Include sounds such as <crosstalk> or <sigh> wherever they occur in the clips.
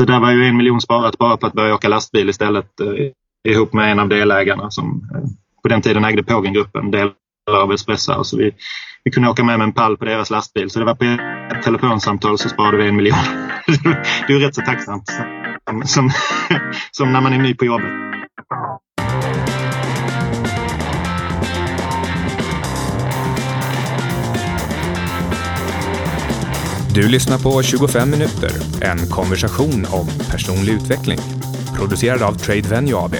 så där var ju en miljon sparat bara på att börja åka lastbil istället eh, ihop med en av delägarna som eh, på den tiden ägde Pågengruppen, delar av Espresso. Så vi, vi kunde åka med med en pall på deras lastbil. Så det var på ett telefonsamtal så sparade vi en miljon. <laughs> det är ju rätt så tacksamt som, som, <laughs> som när man är ny på jobbet. Du lyssnar på 25 minuter, en konversation om personlig utveckling. Producerad av Trade Venue AB.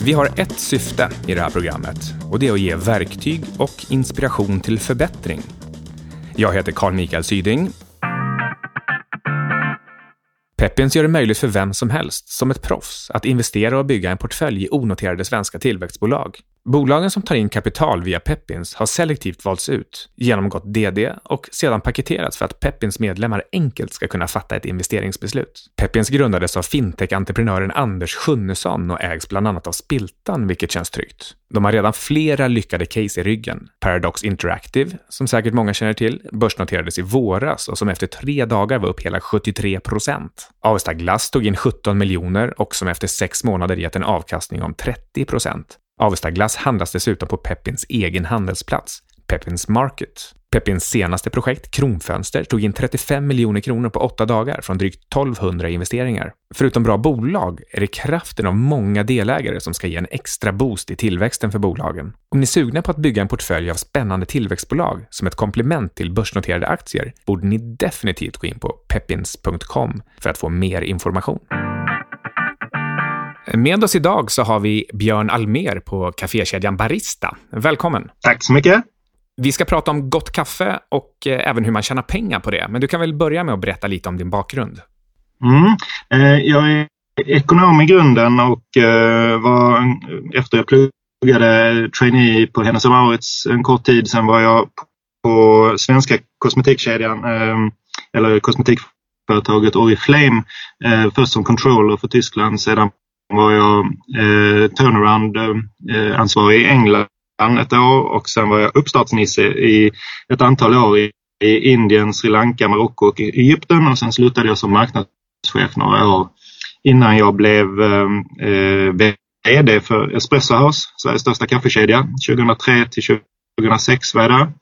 Vi har ett syfte i det här programmet och det är att ge verktyg och inspiration till förbättring. Jag heter Carl Mikael Syding. Peppins gör det möjligt för vem som helst, som ett proffs, att investera och bygga en portfölj i onoterade svenska tillväxtbolag. Bolagen som tar in kapital via Peppins har selektivt valts ut, genomgått DD och sedan paketerats för att Peppins medlemmar enkelt ska kunna fatta ett investeringsbeslut. Peppins grundades av fintech-entreprenören Anders Sjunnesson och ägs bland annat av Spiltan, vilket känns tryggt. De har redan flera lyckade case i ryggen. Paradox Interactive, som säkert många känner till, börsnoterades i våras och som efter tre dagar var upp hela 73 procent. Avesta Glass tog in 17 miljoner och som efter sex månader gett en avkastning om 30 procent. Avesta Glass handlas dessutom på Peppins egen handelsplats, Peppins Market. Peppins senaste projekt, Kronfönster, tog in 35 miljoner kronor på åtta dagar från drygt 1200 investeringar. Förutom bra bolag är det kraften av många delägare som ska ge en extra boost i tillväxten för bolagen. Om ni är sugna på att bygga en portfölj av spännande tillväxtbolag som ett komplement till börsnoterade aktier borde ni definitivt gå in på peppins.com för att få mer information. Med oss idag så har vi Björn Almer på kafékedjan Barista. Välkommen! Tack så mycket! Vi ska prata om gott kaffe och eh, även hur man tjänar pengar på det. Men du kan väl börja med att berätta lite om din bakgrund? Mm. Eh, jag är ekonom i grunden och eh, var efter jag pluggade trainee på Hennes Mauritz en kort tid. Sen var jag på svenska kosmetikkedjan eller kosmetikföretaget Oriflame. Först som controller för Tyskland, sedan var jag eh, turnaround-ansvarig eh, i England ett år och sen var jag uppstartsnisse i ett antal år i, i Indien, Sri Lanka, Marocko och Egypten och sen slutade jag som marknadschef några år innan jag blev eh, eh VD för Espresso House, Sveriges största kaffekedja. 2003 till 2006 var jag där.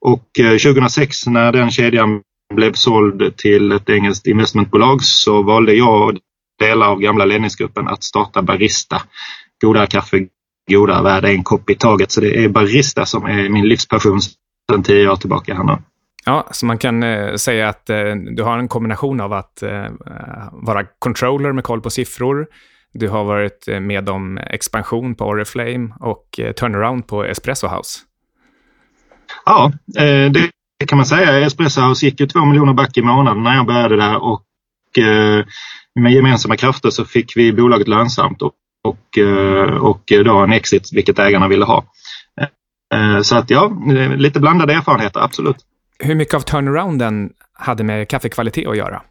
Och eh, 2006 när den kedjan blev såld till ett engelskt investmentbolag så valde jag delar av gamla ledningsgruppen att starta Barista. Godare kaffe, godare värde, en kopp i taget. Så det är Barista som är min livspassion sedan tio år tillbaka här nu. Ja, så man kan eh, säga att eh, du har en kombination av att eh, vara controller med koll på siffror, du har varit eh, med om expansion på Oriflame och eh, turnaround på Espresso House. Ja, eh, det kan man säga. Espresso House gick ju två miljoner back i månaden när jag började där och med gemensamma krafter så fick vi bolaget lönsamt och, och, eh, och då en exit, vilket ägarna ville ha. Eh, så att ja, lite blandade erfarenheter, absolut. Hur mycket av turnarounden hade med kaffekvalitet att göra?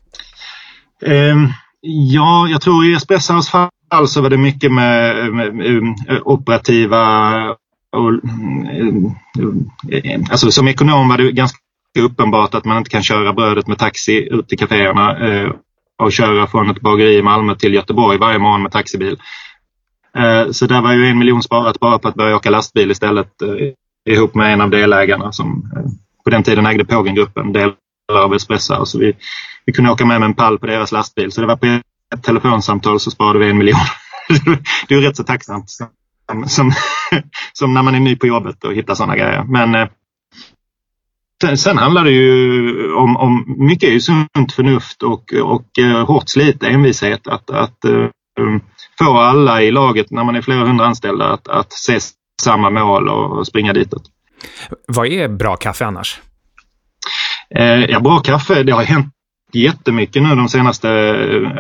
Ehm, ja, jag tror i Espressos fall så var det mycket med, med, med operativa och, alltså som ekonom var det ganska uppenbart att man inte kan köra brödet med taxi ut till kaféerna eh, och köra från ett bageri i Malmö till Göteborg varje morgon med taxibil. Eh, så där var ju en miljon sparat bara på att börja åka lastbil istället eh, ihop med en av delägarna som eh, på den tiden ägde Pågengruppen, delar av Espresso. Så vi, vi kunde åka med med en pall på deras lastbil. Så det var på ett telefonsamtal så sparade vi en miljon. <laughs> det är ju rätt så tacksamt som, som, <laughs> som när man är ny på jobbet och hittar sådana grejer. Men Sen, sen handlar det ju om, om mycket är sunt förnuft och, och uh, hårt slit, envishet att, att uh, få alla i laget när man är flera hundra anställda att, att se samma mål och, springa ditåt. Vad är bra kaffe annars? Uh, ja, bra kaffe, det har hänt jättemycket nu de senaste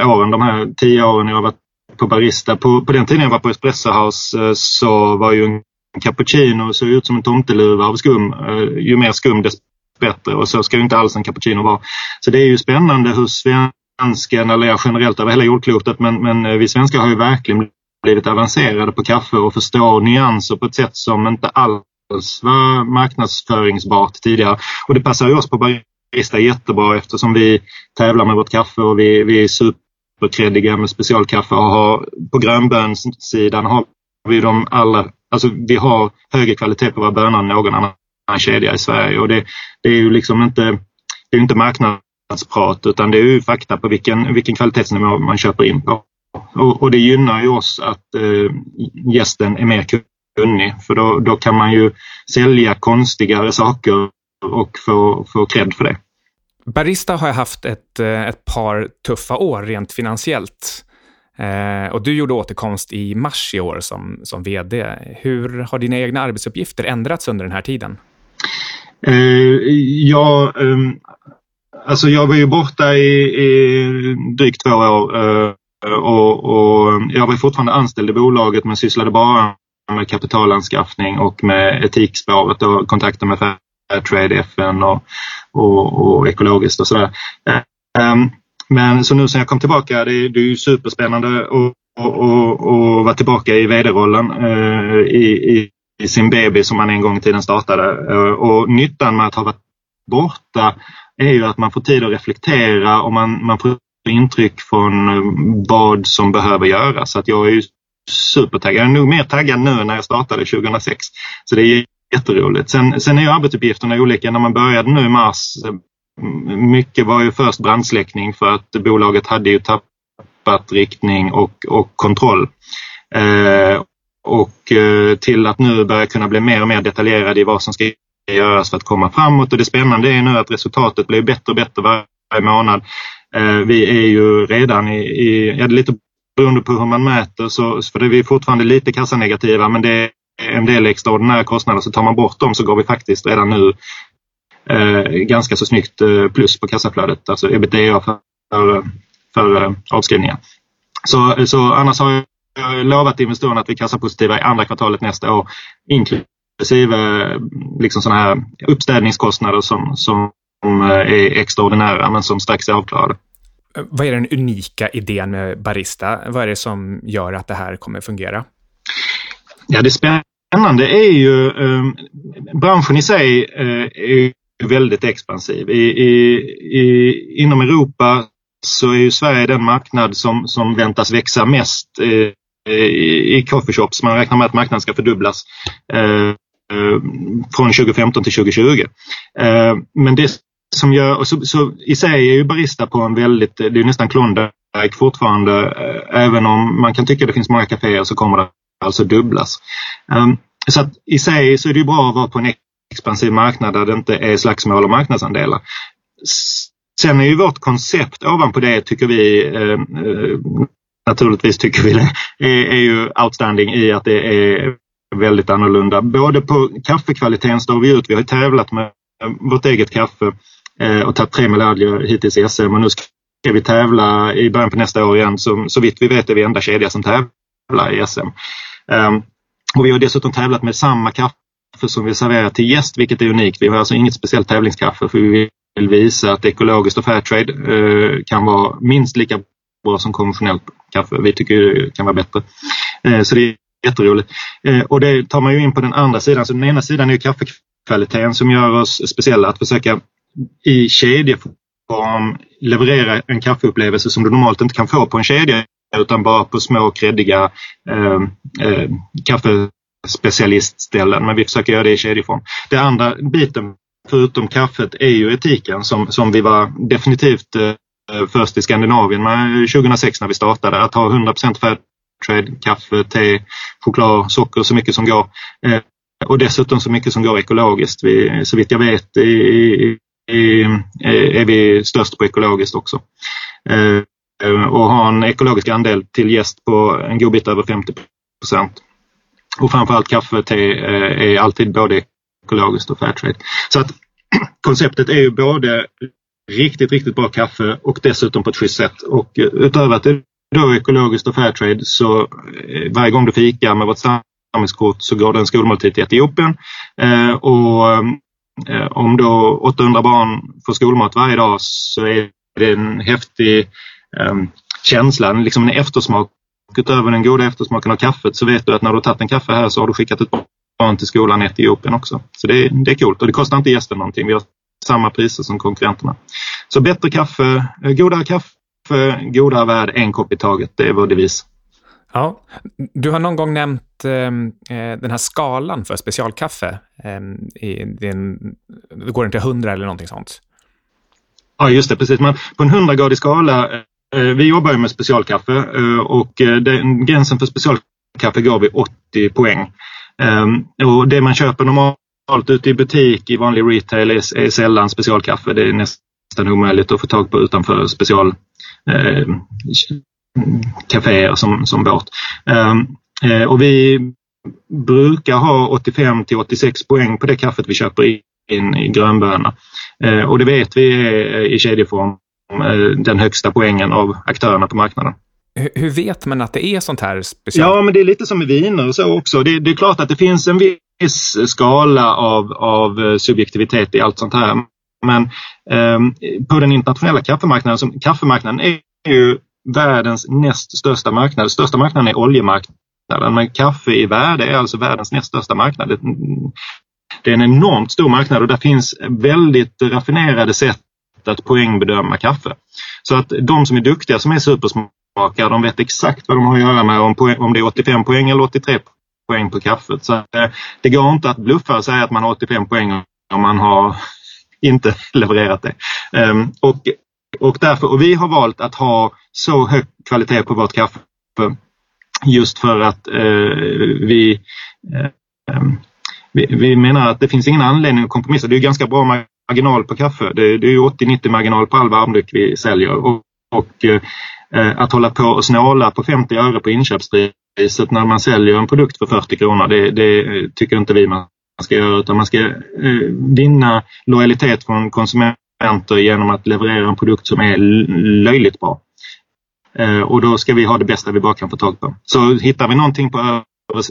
åren, de här tio åren jag har varit på Barista. På, på den tiden jag var på Espresso House så var ju en cappuccino såg ut som en tomteluva av skum. Ju mer skum desto bättre och så ska ju inte alls en cappuccino vara. Så det är ju spännande hur svensken, eller generellt över hela jordklotet, men, men eh, vi svenskar har ju verkligen blivit avancerade på kaffe och förstår nyanser på ett sätt som inte alls var marknadsföringsbart tidigare. Och det passar ju oss på barista jättebra eftersom vi tävlar med vårt kaffe och vi, vi är superkreddiga med specialkaffe och har, på grönbönssidan har vi de allra, alltså vi har högre kvalitet på våra bönor än någon annan kedja i Sverige och det, det är ju liksom inte, det är inte marknadsprat utan det är ju fakta på vilken, vilken kvalitetsnivå man köper in på. Och, och det gynnar ju oss att eh, gästen är mer kunnig för då, då kan man ju sälja konstigare saker och få, få cred för det. Barista har haft ett, eh, ett par tuffa år rent finansiellt. Eh, och du gjorde återkomst i mars i år som, som vd. Hur har dina egna arbetsuppgifter ändrats under den här tiden? Eh, ja, eh, alltså jag var ju borta i, i drygt två år eh, och, och, jag var fortfarande anställd i bolaget men sysslade bara med kapitalanskaffning och med etikspåret och kontakter med Fairtrade, FN och, och, och ekologiskt och sådär. Ehm, men så nu sen jag kom tillbaka, det, det är ju superspännande att och, och, och vara tillbaka i vd-rollen uh, i, i, sin baby som man en gång i tiden startade. Eh, och nyttan med att ha varit borta är ju att man får tid att reflektera och man, man får intryck från eh, vad som behöver göras. Så att jag är ju supertaggad. Jag är nog mer taggad nu när jag startade 2006. Så det är jätteroligt. Sen, sen är ju arbetsuppgifterna olika. När man började nu i mars, eh, mycket var ju först brandsläckning för att bolaget hade ju tappat riktning och, och kontroll. Eh, och eh, till att nu börja kunna bli mer och mer detaljerad i vad som ska göras för att komma framåt. Och det spännande är nu att resultatet blir bättre och bättre varje månad. Eh, vi är ju redan i, i ja, lite beroende på hur man mäter, så, för det är vi fortfarande lite kassanegativa men det är en del extraordinära kostnader så tar man bort dem så går vi faktiskt redan nu eh, ganska så snyggt eh, plus på kassaflödet, alltså ebitda för, för, för avskrivningar. Så, så annars har jag lovat investerarna att vi är kassapositiva i andra kvartalet nästa år inklusive liksom sådana här uppstädningskostnader som, som är extraordinära men som strax är avklarade. Vad är den unika idén med Barista? Vad är det som gör att det här kommer fungera? Ja, det spännande är ju eh, branschen i sig eh, är väldigt expansiv. I, i, i, inom Europa så är ju Sverige den marknad som, som väntas växa mest eh, Eh, i, i coffeeshops. Man räknar med att marknaden ska fördubblas eh, eh från 2015 till 2020. Eh, men det som gör, så, så, i sig är ju Barista på en väldigt, det är nästan Klondike fortfarande. Eh, även om man kan tycka det finns många kaféer så kommer det alltså dubblas. Ehm, så att i sig så är det bra att vara på en expansiv marknad där det inte är slagsmål om marknadsandelar. Sen är ju vårt koncept ovanpå det tycker vi eh, naturligtvis tycker vi det, <laughs> är, är ju outstanding i att det är väldigt annorlunda. Både på kaffekvaliteten står vi ut. Vi har tävlat med vårt eget kaffe Eh, och tagit tre medaljer hittills i SM och nu ska vi tävla i början på nästa år igen. Så, så vitt vi vet är vi enda kedja som tävlar i SM. Um, ehm, och vi har dessutom tävlat med samma kaffe som vi serverar till gäst, vilket är unikt. Vi har alltså inget speciellt tävlingskaffe för vi vill visa att ekologiskt och fairtrade uh, kan vara minst lika bra som konventionellt kaffe. Vi tycker det kan vara bättre. Eh, så det är jätteroligt. Eh, och det tar man ju in på den andra sidan. Så den ena sidan är kaffekvaliteten som gör oss speciella att försöka i kedjeform leverera en kaffeupplevelse som du normalt inte kan få på en kedja utan bara på små kreddiga eh, eh, kaffespecialistställen. Men vi försöker göra det i kedjeform. Den andra biten förutom kaffet är ju etiken som, som vi var definitivt eh, Eh, först i Skandinavien med 2006 när vi startade. Att ha 100% Fairtrade, kaffe, te, choklad, socker så mycket som går. Eh, och dessutom så mycket som går ekologiskt. Vi, så vitt jag vet i, i är vi störst på ekologiskt också. Eh, och har en ekologisk andel till gäst på en god bit över 50 procent. Och framförallt kaffe och te är alltid både ekologiskt och fairtrade. Så att <clears throat> konceptet är ju både riktigt, riktigt bra kaffe och dessutom på ett schysst sätt. Och eh, utöver att det då är ekologiskt och fairtrade så eh, varje gång du fikar med vårt samhällskort så går det en skolmåltid till Etiopien. Eh, och Eh, om då 800 barn får skolmat varje dag så är det en häftig känsla, liksom en eftersmak. Utöver den goda eftersmaken av kaffet så vet du att när du har tagit en kaffe här så har du skickat ett barn till skolan i Etiopien också. Så det, det är coolt och det kostar inte gästen någonting. Vi har samma priser som konkurrenterna. Så bättre kaffe, eh, godare kaffe, godare värld, en kopp i taget. Det är vår devis. Ja, du har någon gång nämnt ehm, eh, den här skalan för specialkaffe. Eh, i, den, det går inte 100 eller någonting sånt. Ja, just det. Precis. Men på en 100-gradig skala, eh, vi jobbar ju med specialkaffe eh, och eh, den, gränsen för specialkaffe går vid 80 poäng. Och det man köper normalt ute i butik i vanlig retail är, är sällan specialkaffe. Det är nästan omöjligt att få tag på utanför special eh, kaféer som, som vårt. Ehm, eh, och vi brukar ha 85 till 86 poäng på det kaffet vi köper in i grönböna. Eh, och det vet vi är i kedjeform eh, den högsta poängen av aktörerna på marknaden. Hur vet man att det är sånt här speciellt? Ja, men det är lite som med viner och så också. Det, det, är klart att det finns en viss skala av, av eh, subjektivitet i allt sånt här. Men eh, på den internationella kaffemarknaden, som, kaffemarknaden är ju världens näst största marknad. Största marknaden är oljemarknaden, men kaffe i värde är alltså världens näst största marknad. Det är en enormt stor marknad och där finns väldigt raffinerade sätt att poängbedöma kaffe. Så att de som är duktiga, som är supersmakare, de vet exakt vad de har att göra med om, poäng, om det är 85 poäng eller 83 poäng på kaffet. Så eh, det går inte att bluffa och säga att man har 85 poäng om man har <laughs> inte levererat det. Um, och, och, därför, och vi har valt att ha så hög kvalitet på vårt kaffe just för att uh, vi uh, vi, vi, menar att det finns ingen anledning att kompromissa. Det är ganska bra marginal på kaffe. Det, det är 80-90 marginal på all varmdryck vi säljer. Och, och eh, Eh, att hålla på och snåla på 50 öre på inköpspriset när man säljer en produkt för 40 kronor, det, det tycker inte vi man ska göra. Utan man ska eh, vinna lojalitet från konsumenter genom att leverera en produkt som är löjligt bra. Eh, och då ska vi ha det bästa vi bara kan få tag på. Så hittar vi någonting på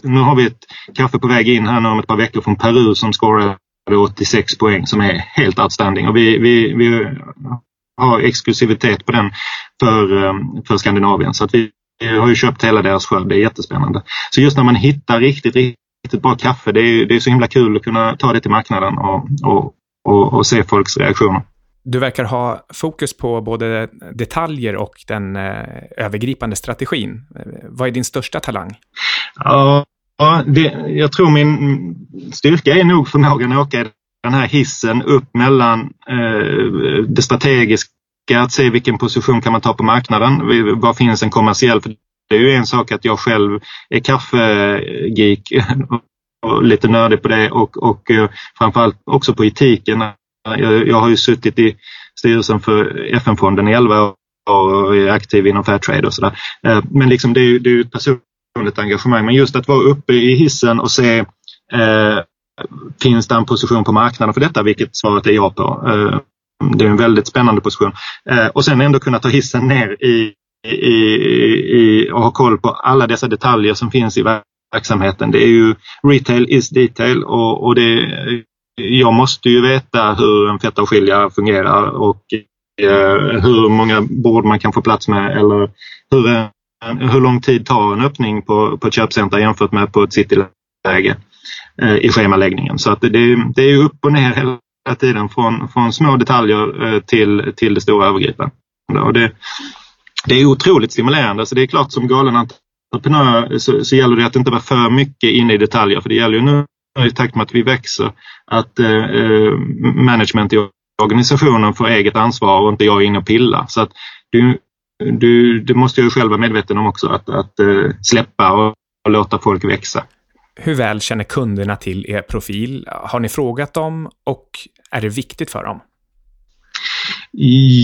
nu har vi ett kaffe på väg in här nu om ett par veckor från Peru som scorade 86 poäng som är helt outstanding. Och vi, vi, vi har exklusivitet på den för, eh, för Skandinavien. Så att vi har ju köpt hela deras skörd. Det är jättespännande. Så just när man hittar riktigt, riktigt bra kaffe, det är, det är så himla kul att kunna ta det till marknaden och, och, och, och se folks reaktioner. Du verkar ha fokus på både detaljer och den eh, övergripande strategin. Vad är din största talang? Ja, det, jag tror min styrka är nog förmågan att åka den här hissen upp mellan eh, det strategiska, att se vilken position kan man ta på marknaden, var finns en kommersiell för det är ju en sak att jag själv är kaffegeek <laughs> och lite nördig på det och, och eh, framförallt också på etiken. Jag, jag har ju suttit i styrelsen för FN-fonden i 11 år och är aktiv inom Fairtrade och sådär. Eh, men liksom det är ju ett personligt engagemang. Men just att vara uppe i hissen och se eh, finns det en position på marknaden för detta, vilket svaret är ja på. Eh, det är en väldigt spännande position. Eh, och sen ändå kunna ta hissen ner i, i, i, och ha koll på alla dessa detaljer som finns i verksamheten. Det är ju retail is detail och, och det, jag måste ju veta hur en fettavskiljare fungerar och eh, hur många bord man kan få plats med eller hur hur lång tid tar en öppning på, på ett köpcenter jämfört med på ett cityläge Eh, i schemaläggningen. Så att det, det är upp och ner hela tiden från, från små detaljer eh, till, till det stora övergripande. Och det, det är otroligt stimulerande. Så det är klart som galen entreprenör så, så gäller det att inte vara för mycket inne i detaljer. För det gäller ju nu i takt med att vi växer att eh, eh, management i organisationen får eget ansvar och inte jag är inne och pillar. Så att det, du, det måste jag själv vara medveten om också, att, att eh, släppa och, och låta folk växa. Hur väl känner kunderna till er profil? Har ni frågat dem och är det viktigt för dem?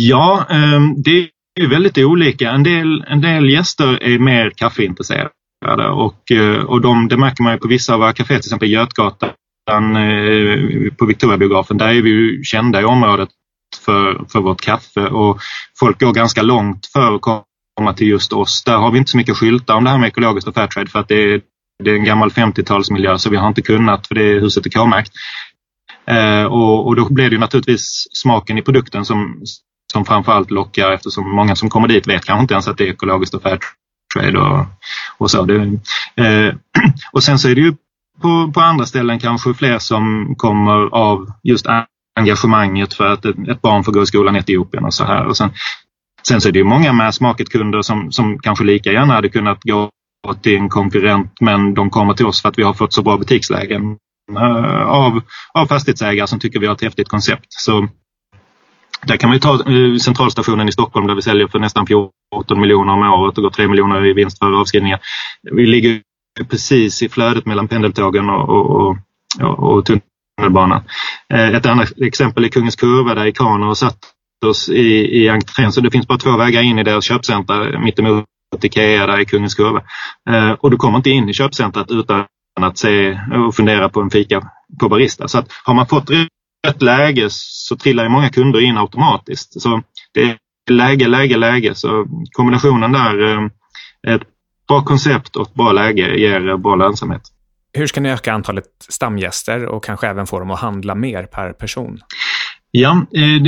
Ja, ehm, det är väldigt olika. En del, en del gäster är mer kaffeintresserade och, eh, och de, det märker man ju på vissa av våra kaféer, till exempel Götgatan eh, på Victoriabiografen. Där är vi ju kända i området för, för vårt kaffe och folk går ganska långt för att komma till just oss. Där har vi inte så mycket skyltar om det här med ekologiskt och Fairtrade för att det är, det är en gammal 50-talsmiljö så vi har inte kunnat för det huset är K-märkt. Eh, och, och, då blir det naturligtvis smaken i produkten som, som framförallt lockar eftersom många som kommer dit vet kanske inte ens att det är ekologiskt och Fairtrade och, och så. Det, eh, <clears throat> och sen så är det ju på, på andra ställen kanske fler som kommer av just engagemanget för att ett barn får gå i skolan i Etiopien och så här. Och sen, sen så är det ju många med smaket-kunder som, som kanske lika gärna hade kunnat gå till en konkurrent men de kommer till oss för att vi har fått så bra butikslägen uh, av, av fastighetsägare som tycker vi har ett häftigt koncept. Så där kan man ta eh, centralstationen i Stockholm där vi säljer för nästan 14 miljoner om året och går 3 miljoner i vinst för avskrivningar. Vi ligger precis i flödet mellan pendeltågen och, och, och, och tunnelbanan. Eh, ett annat exempel är Kungens Kurva där Ikano har satt oss i, i entrén så det finns bara två vägar in i deras köpcenter mittemot Ikea där i Kungens Kurva. Eh, och du kommer inte in i köpcentret utan att se och fundera på en fika på Barista. Så att har man fått rätt läge så trillar många kunder in automatiskt. Så det är läge, läge, läge. Så kombinationen där, eh, ett bra koncept och ett bra läge ger bra lönsamhet. Hur ska ni öka antalet stamgäster och kanske även få dem att handla mer per person? Ja, eh,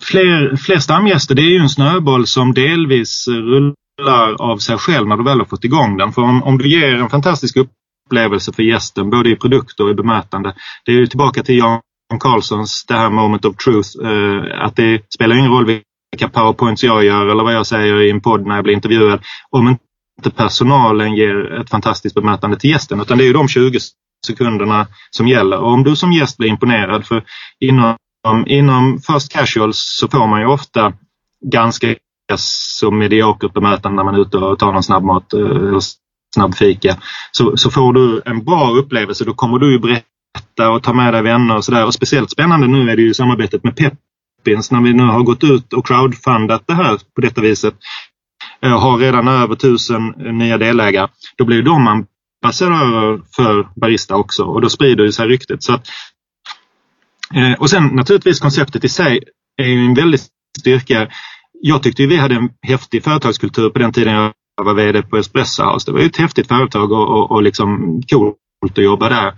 fler, fler stamgäster det är ju en snöboll som delvis rullar rullar av sig själv när du väl har fått igång den. För om, om du ger en fantastisk upplevelse för gästen, både i produkter och i bemötande. Det är ju tillbaka till Jan Carlssons det här moment of truth. Eh, att det spelar ingen roll vilka powerpoints jag gör eller vad jag säger i en podd när jag blir intervjuad. Om inte personalen ger ett fantastiskt bemötande till gästen. Utan det är ju de 20 sekunderna som gäller. Och om du som gäst blir imponerad, för inom, inom first casuals så får man ju ofta ganska så mediokert bemötande när man är ute och tar någon snabbmat eh, eller snabbfika. Så, så får du en bra upplevelse. Då kommer du ju berätta och ta med dig vänner och sådär. Och speciellt spännande nu är det ju samarbetet med Peppins när vi nu har gått ut och crowdfundat det här på detta viset. Jag har redan över tusen eh, nya delägare. Då blir de ambassadörer för Barista också och då sprider sig ryktet. Så att, och sen naturligtvis konceptet i sig är ju en väldigt styrka jag tyckte vi hade en häftig företagskultur på den tiden jag var VD på Espresso House. Det var ju ett häftigt företag och, och, och liksom coolt att jobba där.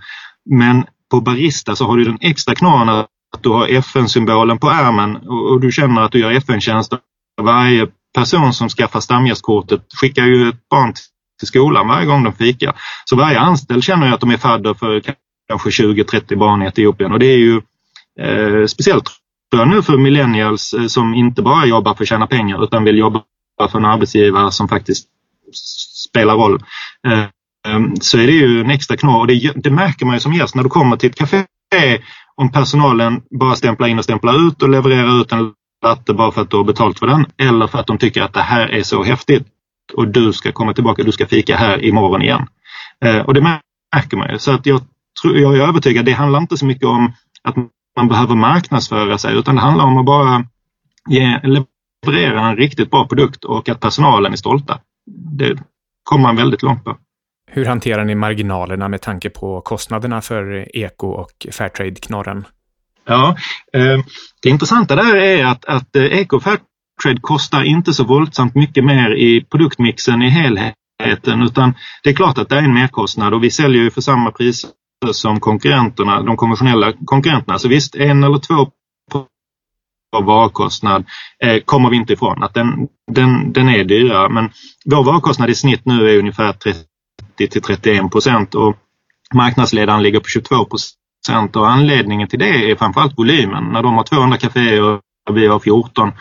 Men på Barista så har du den extra knorren att du har FN-symbolen på ärmen och, och, du känner att du gör FN-tjänster. Varje person som skaffar stamgästkortet skickar ju ett barn till skolan varje gång de fikar. Så varje anställd känner ju att de är fadder för kanske 20-30 barn i Etiopien och det är ju eh, speciellt nu för millennials eh, som inte bara jobbar för att tjäna pengar utan vill jobba för en arbetsgivare som faktiskt spelar roll. Eh, eh, så är det ju en extra knorr och det, det märker man ju som gäst när du kommer till ett café om personalen bara stämplar in och stämplar ut och levererar ut en latte bara för att du har betalt för den eller för att de tycker att det här är så häftigt och du ska komma tillbaka, du ska fika här imorgon igen. Och det märker man ju. Så att jag, jag är övertygad, det handlar inte så mycket om att man behöver marknadsföra sig utan det handlar om att bara ge, leverera en riktigt bra produkt och att personalen är stolta. Det kommer man väldigt långt på. Hur hanterar ni marginalerna med tanke på kostnaderna för eko och Fairtrade-knorren? Ja, eh, det intressanta där är att, att eh, eko och Fairtrade kostar inte så våldsamt mycket mer i produktmixen i helheten utan det är klart att det är en merkostnad och vi säljer ju för samma pris som konkurrenterna, de konventionella konkurrenterna. Så visst, en eller två vår varukostnad eh, kommer vi inte ifrån. Att den, den, den är dyrare men vår varukostnad i snitt nu är ungefär 30 till 31 procent och marknadsledaren ligger på 22 procent och anledningen till det är framförallt volymen. När de har 200 kaféer och vi har 14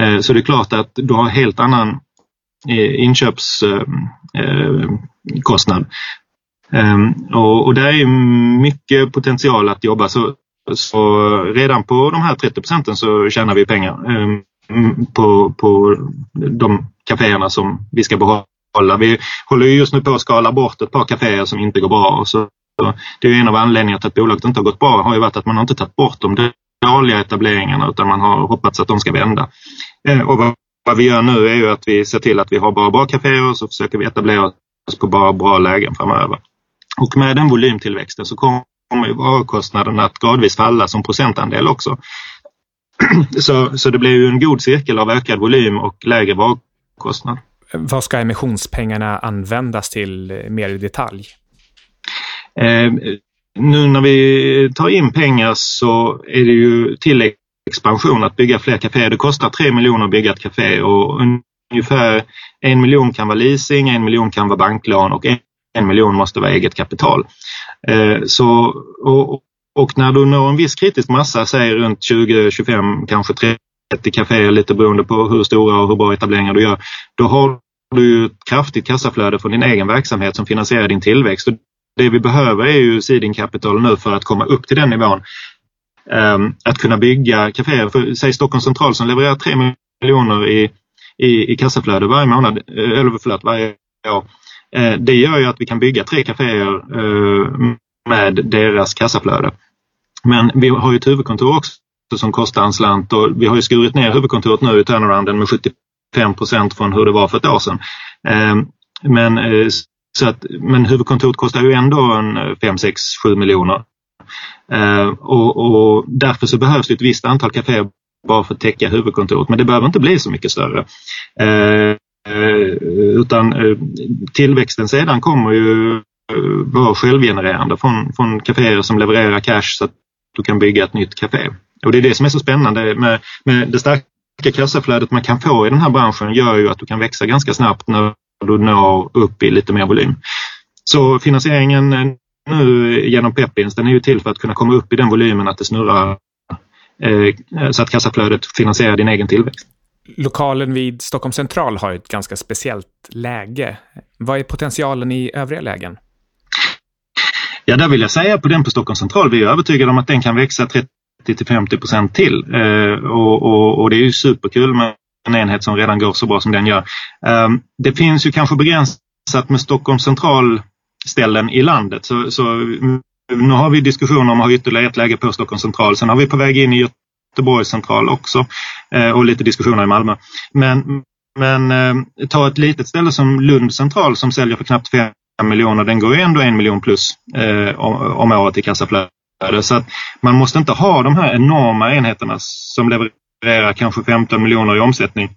eh, så det är klart att du har helt annan eh, inköpskostnad. Eh, eh, Ehm, och, och där är mycket potential att jobba. Så, så redan på de här 30 procenten så tjänar vi pengar ehm, på, på de kaféerna som vi ska behålla. Vi håller just nu på att skala bort ett par kaféer som inte går bra. Så, det är en av anledningarna till att bolaget inte har gått bra har ju varit att man inte tagit bort de dåliga etableringarna utan man har hoppats att de ska vända. Ehm, och vad, vad vi gör nu är ju att vi ser till att vi har bara bra kaféer och så försöker vi etablera oss på bara bra lägen framöver. Och med den volymtillväxten så kommer ju varukostnaden att gradvis falla som procentandel också. <clears throat> Så, så det blir ju en god cirkel av ökad volym och lägre varukostnad. Vad ska emissionspengarna användas till eh, mer i detalj? Eh, nu när vi tar in pengar så är det ju till expansion att bygga fler kaféer. Det kostar 3 miljoner att bygga ett kafé och ungefär en miljon kan vara leasing, en miljon kan vara banklån och en en miljon måste vara eget kapital. Eh, så, och, och när du når en viss kritisk massa, säg runt 20, 25, kanske 30 kaféer lite beroende på hur stora och hur bra etableringar du gör. Då har du ett kraftigt kassaflöde från din egen verksamhet som finansierar din tillväxt. Och det vi behöver är ju seeding capital nu för att komma upp till den nivån. Ehm, att kunna bygga kaféer, för säg Stockholms central som levererar 3 miljoner i, i, i kassaflöde varje månad, eh, eller förlåt varje år. Eh, det gör ju att vi kan bygga tre kaféer eh, med deras kassaflöde. Men vi har ju ett huvudkontor också som kostar en slant och vi har ju skurit ner huvudkontoret nu i turnarounden med 75 procent från hur det var för ett år sedan. Eh, men, så att, men huvudkontoret kostar ju ändå en 5, 6, 7 miljoner. Och, och därför så behövs det ett visst antal kaféer bara för att täcka huvudkontoret. Men det behöver inte bli så mycket större. Eh, utan eh, tillväxten sedan kommer ju eh, vara självgenererande från, från kaféer som levererar cash så att du kan bygga ett nytt café. Och det är det som är så spännande med, med det starka kassaflödet man kan få i den här branschen gör ju att du kan växa ganska snabbt när du når upp i lite mer volym. Så finansieringen nu genom Pepins den är ju till för att kunna komma upp i den volymen att det snurrar eh, så att kassaflödet finansierar din egen tillväxt. Lokalen vid Stockholm central har ett ganska speciellt läge. Vad är potentialen i övriga lägen? Ja, där vill jag säga på den på Stockholm central, vi är övertygade om att den kan växa 30 till 50 procent till. Eh, och, och, och, det är ju superkul med en enhet som redan går så bra som den gör. Ehm, det finns ju kanske begränsat med Stockholm central ställen i landet. Så, så nu har vi diskussioner om att ha ytterligare ett läge på Stockholm central. Sen har vi på väg in i Göteborgs central också eh, och lite diskussioner i Malmö. Men, men eh, ta ett litet ställe som Lund central som säljer för knappt 5 miljoner, den går ju ändå en miljon plus eh, om, året i kassaflöde. Så att man måste inte ha de här enorma enheterna som levererar kanske 15 miljoner i omsättning.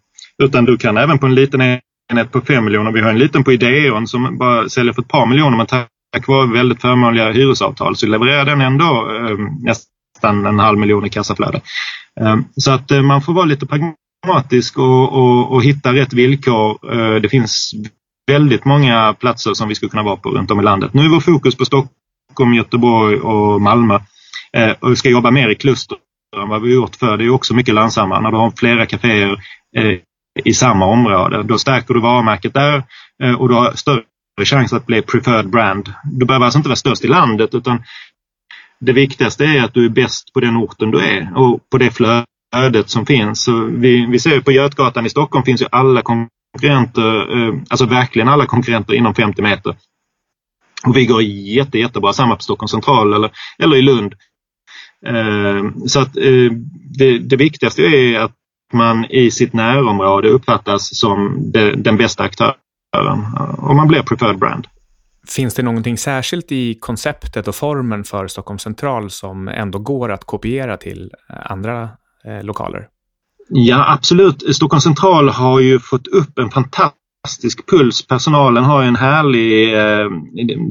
Utan du kan även på en liten enhet på 5 miljoner, vi har en liten på Ideon som bara säljer för ett par miljoner men tack vare väldigt förmånliga hyresavtal så levererar den ändå eh, nästan nästan en halv miljon i kassaflöde. Ehm, så att eh, man får vara lite pragmatisk och, och, och hitta rätt villkor. Eh, det finns väldigt många platser som vi skulle kunna vara på runt om i landet. Nu är vår fokus på Stockholm, Göteborg och Malmö. Eh, och vi ska jobba mer i kluster än vad vi gjort för Det är också mycket lönsammare när du har flera kaféer i samma område. Då stärker du varumärket där och du har större chans att bli preferred brand. Du behöver alltså inte vara störst i landet utan det viktigaste är att du är bäst på den orten du är och på det flödet som finns. Så vi, vi ser på Götgatan i Stockholm finns ju alla konkurrenter, eh, alltså verkligen alla konkurrenter inom 50 meter. Och vi går jätte, jättebra, samma på Stockholm central eller, eller i Lund. Eh, så att eh, det, det viktigaste är att man i sitt närområde uppfattas som den bästa aktören och man blir preferred brand. Finns det någonting särskilt i konceptet och formen för Stockholm central som ändå går att kopiera till eh, andra eh, lokaler? Ja absolut. Stockholm central har ju fått upp en fantastisk puls. Personalen har en härlig, eh,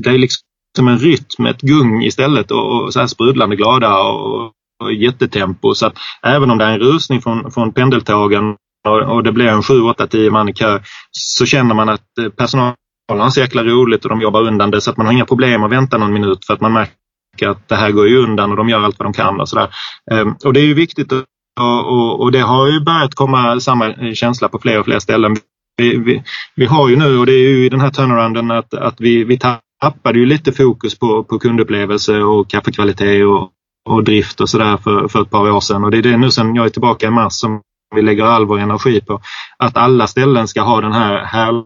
det är liksom en rytm, ett gung istället och, och så här sprudlande glada och, och jättetempo. Så att även om det är en rusning från, från pendeltågen och, och det blir en 7, 8, 10 man i kö så känner man att eh, personalen har så jäkla roligt och de jobbar undan det så att man har inga problem att vänta någon minut för att man märker att det här går ju undan och de gör allt vad de kan och sådär. Ehm, och det är ju viktigt och, och, och, det har ju börjat komma samma känsla på fler och fler ställen. Vi, vi, vi har ju nu, och det är ju i den här turnarounden, att, att vi, vi tappade ju lite fokus på, på kundupplevelse och kaffekvalitet och, och drift och sådär för, för ett par år sedan. Och det är det nu sen jag är tillbaka i mars som vi lägger all vår energi på. Att alla ställen ska ha den här härliga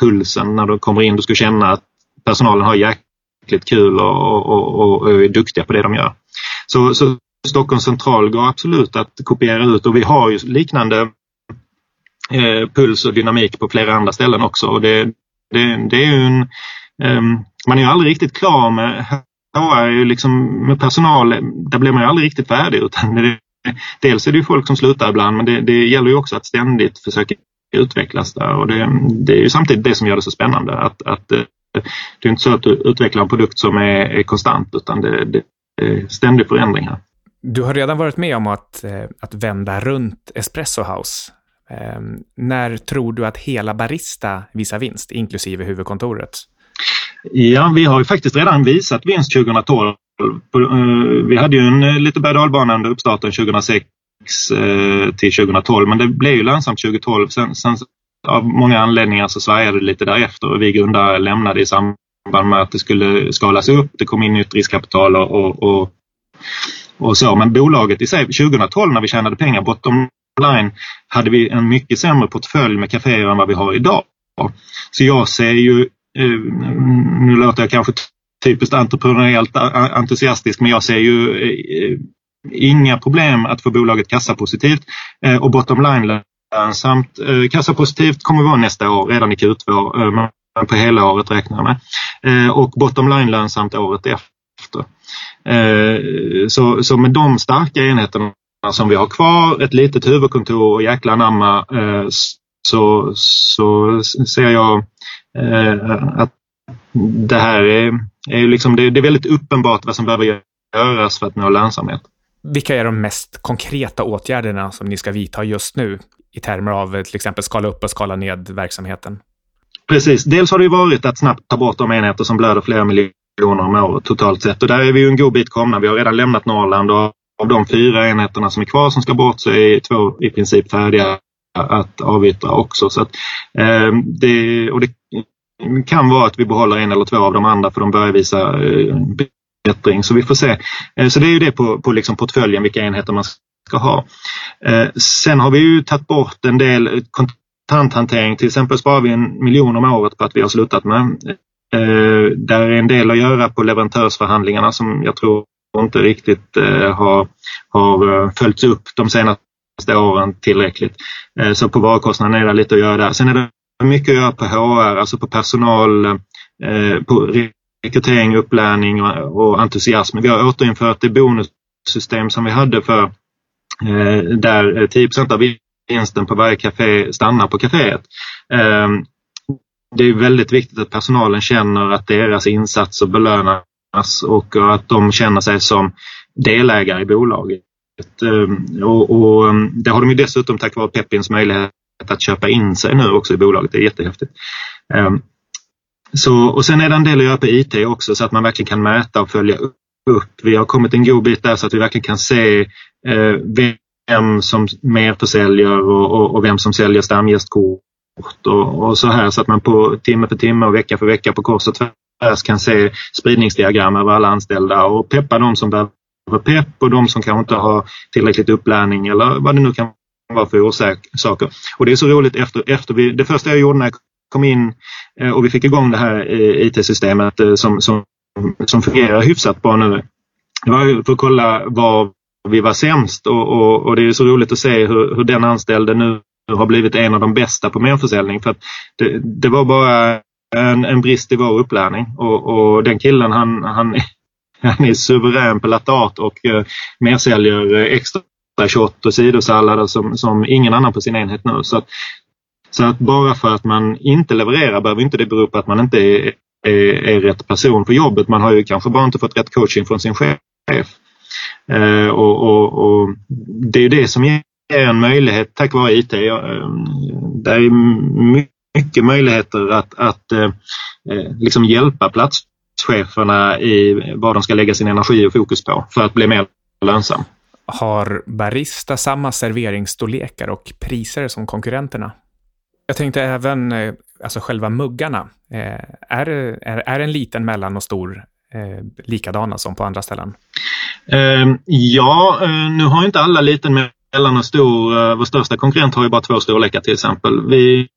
pulsen när du kommer in. Du ska känna att personalen har jäkligt kul och, och, och, och är duktiga på det de gör. Så, så Stockholms central går absolut att kopiera ut och vi har ju liknande eh, puls och dynamik på flera andra ställen också. Och det, det, det är en, eh, man är ju aldrig riktigt klar med HR, är ju liksom, med personal, där blir man ju aldrig riktigt färdig. Utan det, dels är det ju folk som slutar ibland men det, det gäller ju också att ständigt försöka utvecklas där och det, det, är ju samtidigt det som gör det så spännande. Att, att, eh, det är inte så att du utvecklar en produkt som är, är konstant utan det, det är ständig förändring här. Du har redan varit med om att, eh, att vända runt Espresso House. Eh, när tror du att hela Barista visar vinst, inklusive huvudkontoret? Ja, vi har ju faktiskt redan visat vinst 2012 Vi hade ju en lite berg under uppstarten 2006 Eh, till 2012 men det blev ju lönsamt 2012. Sen, sen av många anledningar så svajade det lite därefter och vi grundare lämnade i samband med att det skulle skalas upp. Det kom in nytt riskkapital och, och, och så. Men bolaget i sig, 2012 när vi tjänade pengar, bottom line, hade vi en mycket sämre portfölj med kaféer än vad vi har idag. Så jag ser ju, eh, nu låter jag kanske typiskt entreprenöriellt entusiastisk, men jag ser ju eh, inga problem att få bolaget kassapositivt eh, och bottom line lönsamt. Eh, kassapositivt kommer vi vara nästa år, redan i Q2, eh, men på hela året räknar jag med. Och bottom line lönsamt året efter. Så, så med de starka enheterna som vi har kvar, ett litet huvudkontor och jäkla anamma så, så ser jag att det här är, är, liksom, det, det är väldigt uppenbart vad som behöver göras för att nå lönsamhet. Vilka är de mest konkreta åtgärderna som ni ska vidta just nu i termer av till exempel skala upp och skala ned verksamheten? Precis, dels har det varit att snabbt ta bort de enheter som blöder flera miljoner om året totalt sett och där är vi ju en god bit komna. Vi har redan lämnat Norrland och av de fyra enheterna som är kvar som ska bort så är två i princip färdiga att avyttra också. Så att, eh, det, och det kan vara att vi behåller en eller två av de andra för de börjar visa eh, förbättring. Så vi får se. Eh, så det är ju det på, på liksom portföljen, vilka enheter man ska ha. Eh, sen har vi ju tagit bort en del kontanthantering. Till exempel sparar vi en miljon om året på att vi har slutat med. Eh, där är en del att göra på leverantörsförhandlingarna som jag tror inte riktigt har, har följts upp de senaste åren tillräckligt. Så på varukostnaden är det lite att göra där. Sen är det mycket att göra på HR, alltså på personal, på rekrytering, upplärning och, entusiasm. Vi har återinfört det bonussystem som vi hade för eh, där eh, 10% av vinsten på varje café stannar på kaféet. Ehm, det är väldigt viktigt att personalen känner att deras insatser belönas och att de känner sig som delägare i bolaget. Ehm, och, och ehm, det har de ju dessutom tack vare Peppins möjlighet att köpa in sig nu också i bolaget. Det är jättehäftigt. Så, och sen är det en del att göra på IT också så att man verkligen kan mäta och följa upp. Vi har kommit en god bit där så att vi verkligen kan se eh, vem som mer försäljer och, och, och vem som säljer stamgästkort och, och, så här så att man på timme för timme och vecka för vecka på kors och tvärs kan se spridningsdiagram över alla anställda och peppa de som behöver pepp och de som kanske inte har tillräckligt upplärning eller vad det nu kan vara för orsaker. Och det är så roligt efter, efter vi, det första jag gjorde när jag kom in eh, och vi fick igång det här eh, IT-systemet eh, som, som, som fungerar hyfsat bra nu. Det var för att kolla var vi var sämst och, och, och det är så roligt att se hur, hur den anställde nu har blivit en av de bästa på merförsäljning. För det, det, var bara en, en, brist i vår upplärning och, och den killen han, han, <laughs> han är suverän på latat och uh, mersäljer extra shot och sidosallader som, som ingen annan på sin enhet nu. Så att, så att bara för att man inte levererar behöver inte det bero på att man inte är, är, är rätt person för jobbet. Man har ju kanske bara inte fått rätt coaching från sin chef. Eh, och, och, och, Det är det som ger en möjlighet tack vare IT. Eh, det är mycket möjligheter att, att eh, eh, liksom hjälpa platscheferna i vad de ska lägga sin energi och fokus på för att bli mer lönsam. Har Barista samma serveringsstorlekar och priser som konkurrenterna? Jag tänkte även, eh, alltså själva muggarna. Eh, är, är, är en liten, mellan och stor eh, likadana som på andra ställen? Ehm, ja, eh, nu har inte alla liten, mellan och stor. Vår största konkurrent har ju bara två storlekar till exempel. Vi,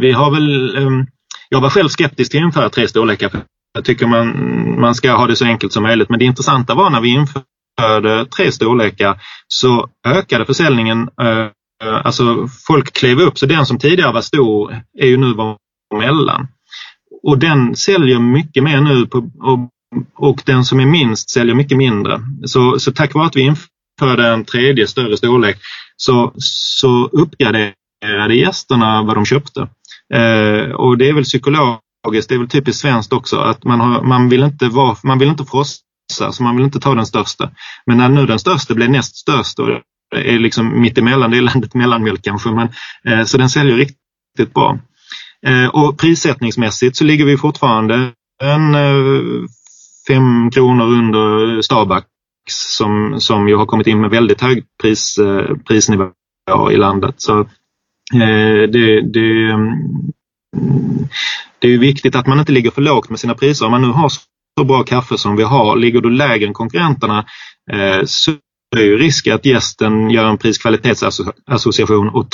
vi har väl, ehm, jag var själv skeptisk till att införa tre storlekar. Jag tycker man, man ska ha det så enkelt som möjligt. Men det intressanta var när vi införde införde tre storlekar så ökade försäljningen. Eh, alltså folk klev upp så den som tidigare var stor är ju nu var mellan. Och den säljer mycket mer nu på, och, och den som är minst säljer mycket mindre. Så, så tack vare att vi införde en tredje större storlek så, så uppgraderade gästerna vad de köpte. Eh, och det är väl psykologiskt, det är väl typiskt svenskt också att man, har, man vill inte vara, man vill inte frossa så man vill inte ta den största. Men när nu den största blev näst störst och är liksom mittemellan, det är landet mellanmjölk kanske, men, eh, så den säljer riktigt bra. Eh, och prissättningsmässigt så ligger vi fortfarande en eh, fem kronor under Starbucks som, som ju har kommit in med väldigt hög pris, eh, prisnivå i landet. Så eh, det, det, mm, det är viktigt att man inte ligger för lågt med sina priser. Om man nu har så bra kaffe som vi har, ligger du lägre än konkurrenterna eh, så är ju risk att gästen gör en pris-kvalitetsassociation och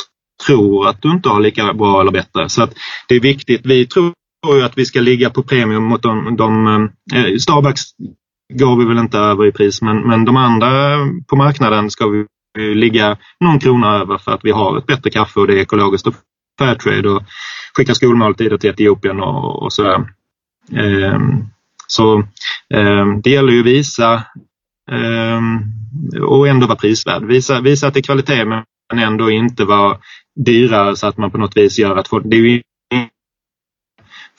tror att du inte har lika bra eller bättre. Så att det är viktigt. Vi tror ju att vi ska ligga på premium mot de, de eh, Starbucks går vi väl inte över i pris men, men de andra på marknaden ska vi ligga någon krona över för att vi har ett bättre kaffe och det är ekologiskt och Fairtrade och skickar skolmåltider till Etiopien och, och sådär. Eh, så eh, det gäller ju att visa Ehm, och ändå vara prisvärd. Visa, visa att det är kvalitet men ändå inte vara dyrare så att man på något vis gör att folk, det är ju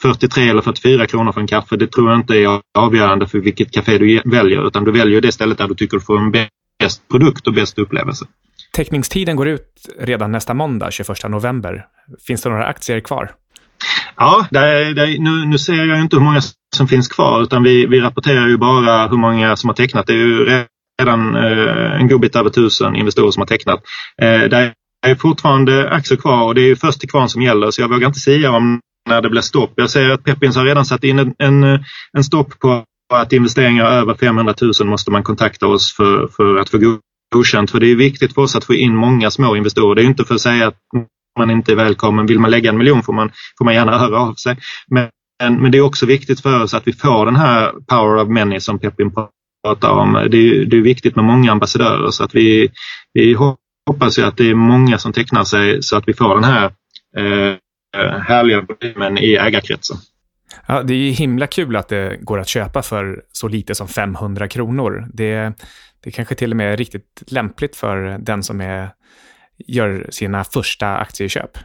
43 eller 44 kronor för en kaffe, det tror jag inte är avgörande för vilket café du väljer utan du väljer det stället där du tycker du får en bäst produkt och bäst upplevelse. Teckningstiden går ut redan nästa måndag, 21 november. Finns det några aktier kvar? Ja, det det nu, nu ser jag inte hur många som finns kvar utan vi, vi rapporterar ju bara hur många som har tecknat. Det är ju redan eh, en god bit över tusen investerare som har tecknat. Eh, det är fortfarande aktier kvar och det är först till kvarn som gäller så jag vågar inte säga om när det blir stopp. Jag ser att Pepins har redan satt in en, en, en stopp på att investeringar över 500 000 måste man kontakta oss för, för att få godkänt. För det är viktigt för oss att få in många små investerare. Det är inte för att säga att man inte är välkommen. Vill man lägga en miljon får man, får man gärna höra av sig. Men, men det är också viktigt för oss att vi får den här power of many som Pepin pratar om. Det är, det är viktigt med många ambassadörer så att vi, vi hoppas ju att det är många som tecknar sig så att vi får den här eh, härliga volymen i ägarkretsen. Ja, det är ju himla kul att det går att köpa för så lite som 500 kronor. Det, det kanske till och med är riktigt lämpligt för den som är, gör sina första aktieköp.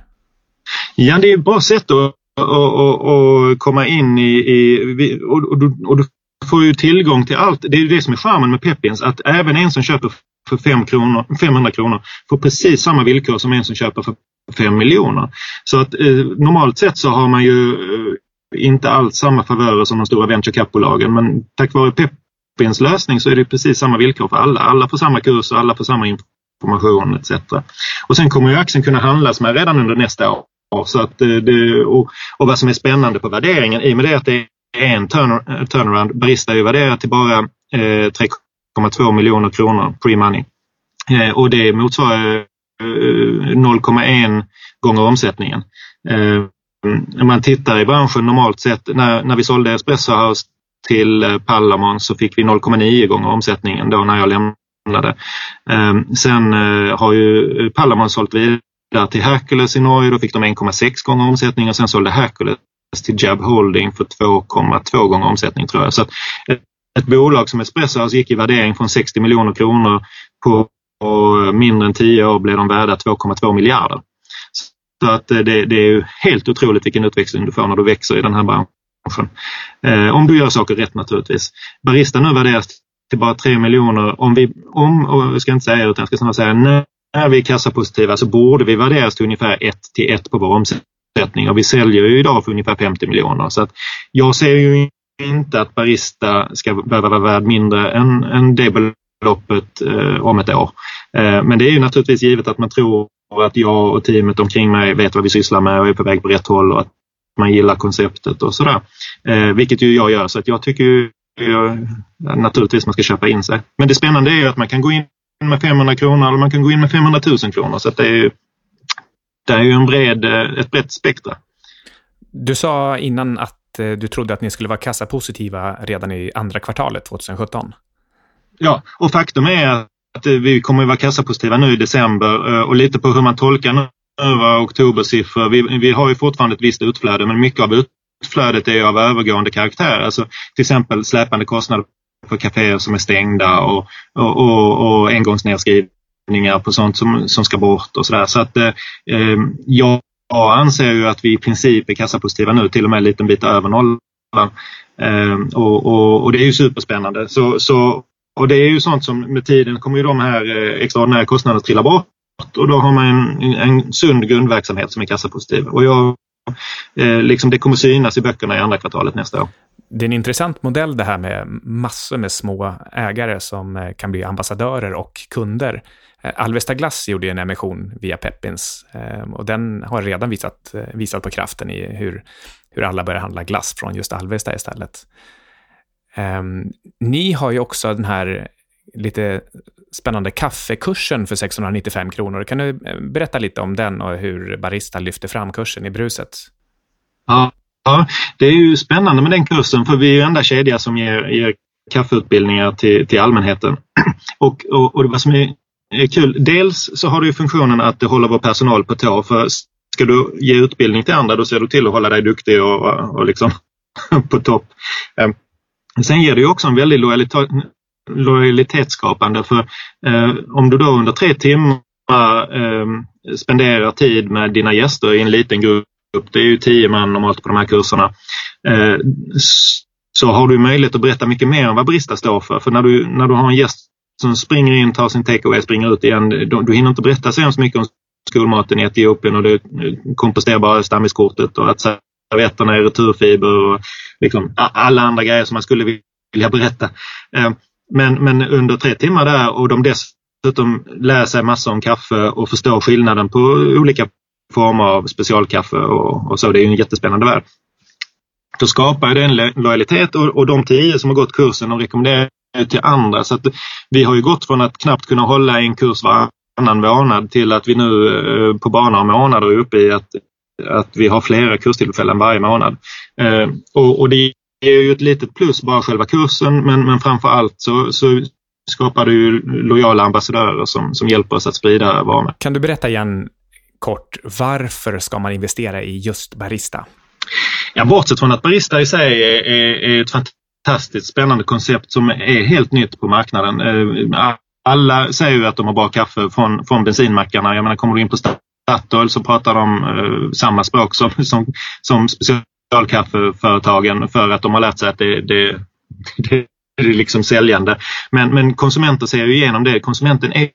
Ja, det är ett bra sätt att och, och, och komma in i, i och, och, du, och, du, får ju tillgång till allt. Det är det som är charmen med Pepins, att även en som köper för 5 kronor, 500 kronor får precis samma villkor som en som köper för 5 miljoner. Så att eh, normalt sett så har man ju eh, inte alls samma favörer som de stora venture cap-bolagen men tack vare Pepins lösning så är det precis samma villkor för alla. Alla får samma kurs och alla får samma information information etc. Och sen kommer ju aktien kunna handlas med redan under nästa år. Så att eh, det, och, och vad som är spännande på värderingen i och med det att det är en turn, eh, turnaround. Barista är ju värderat till bara eh, 3,2 miljoner kronor pre-money. Eh, och det motsvarar eh, 0,1 gånger omsättningen. När man tittar i branschen normalt sett, när, när vi sålde Espresso House till eh, Pallamon så fick vi 0,9 gånger omsättningen då när jag lämnade. Ehm, sen eh, har ju eh, Pallamon sålt vidare till Hercules i Norge, då fick de 1,6 gånger omsättning och sen sålde Hercules till Jab Holding för 2,2 gånger omsättning tror jag. Så ett bolag som Espresso alltså gick i värdering från 60 miljoner kronor på eh, mindre än 10 år blev de värda 2,2 miljarder. Så att det, det, är helt otroligt vilken utväxling du får när du växer i den här branschen. Eh, om du gör saker rätt naturligtvis. Barista nu värderas till bara 3 miljoner. Om vi, om, och jag ska inte säga utan jag ska snarare säga när vi är kassapositiva så borde vi värderas till ungefär 1 till 1 på vår omsättning och vi säljer ju idag för ungefär 50 miljoner. Så att jag ser ju inte att Barista ska behöva vara värd mindre än, än det beloppet eh, om ett år. Eh, men det är ju naturligtvis givet att man tror att jag och teamet omkring mig vet vad vi sysslar med och är på väg på rätt håll och att man gillar konceptet och sådär. Eh, vilket ju jag gör så att jag tycker ju naturligtvis man ska köpa in sig. Men det spännande är ju att man kan gå in med 500 kronor eller man kan gå in med 500 000 kronor så det är ju, det är ju en bred, ett brett spektra. Du sa innan att eh, du trodde att ni skulle vara kassapositiva redan i andra kvartalet 2017. Ja, och faktum är att vi kommer att vara kassapositiva nu i december eh, och lite på hur man tolkar nu oktobersiffror. Vi, vi har ju fortfarande ett visst utflöde men mycket av Flödet är av övergående karaktär. Alltså till exempel släpande kostnader för kaféer som är stängda och, och, och, och engångsnedskrivningar på sånt som, som ska bort och sådär. Så att eh, eh jag anser ju att vi i princip är kassapositiva nu, till och med en liten bit över nollan. Eh, och, och, och, det är ju superspännande. Så, så och det är ju sånt som med tiden kommer ju de här eh, extraordinära kostnaderna trilla bort och då har man en, en sund grundverksamhet som är kassapositiv. Och jag eh, liksom det kommer synas i böckerna i andra kvartalet nästa år. Det är en intressant modell det här med massor med små ägare som eh, kan bli ambassadörer och kunder. Eh, Alvesta Glass gjorde en emission via Peppins eh, och den har redan visat, visat på kraften i hur, hur alla börjar handla glass från just Alvesta istället. Ehm, ni har ju också den här lite spännande kaffekursen för 695 kronor. Kan du eh, berätta lite om den och hur Barista lyfter fram kursen i bruset? Ja, Ja, det är ju spännande med den kursen för vi är ju enda kedja som ger, ger kaffeutbildningar till, till allmänheten. <clears throat> Och, och, och vad som är, är kul, dels så har det ju funktionen att det håller vår personal på tå. För ska du ge utbildning till andra då ser du till att hålla dig duktig och, och liksom <laughs> på topp. Ehm, sen ger det ju också en väldigt lojalitetsskapande för eh, om du då under tre timmar eh, spenderar tid med dina gäster i en liten grupp det är ju tio man normalt på de här kurserna, eh, så har du möjlighet att berätta mycket mer om vad Brista står för. För när du, när du har en gäst som springer in, tar sin takeaway, springer ut igen, du, du hinner inte berätta så hemskt mycket om skolmaten i Etiopien och det komposterbara stammiskortet och att servetterna är returfiber och liksom alla andra grejer som man skulle vilja berätta. Ehm, men, men under tre timmar där och de dessutom lär sig massor om kaffe och förstår skillnaden på olika former av specialkaffe och, och så. Det är ju en jättespännande värld. Då skapar det en lojalitet och, och de tio som har gått kursen och rekommenderar till andra. Så att vi har ju gått från att knappt kunna hålla en kurs varannan månad till att vi nu eh, på bara några månader är uppe i att, att vi har flera kurstillfällen varje månad. Eh, och, och, det är ju ett litet plus bara själva kursen men, men framför allt så, så skapar det ju lojala ambassadörer som, som hjälper oss att sprida varorna. Kan du berätta igen kort, varför ska man investera i just Barista? Ja, bortsett från att Barista i sig är, är, är ett fantastiskt spännande koncept som är helt nytt på marknaden. Eh, alla säger ju att de har bra kaffe från, från bensinmackarna. Jag menar, kommer du in på Statoil så pratar de uh, samma språk som, som, som specialkaffeföretagen för att de har lärt sig att det, det, <laughs> det är liksom säljande. Men, men konsumenter ser ju igenom det. Konsumenten är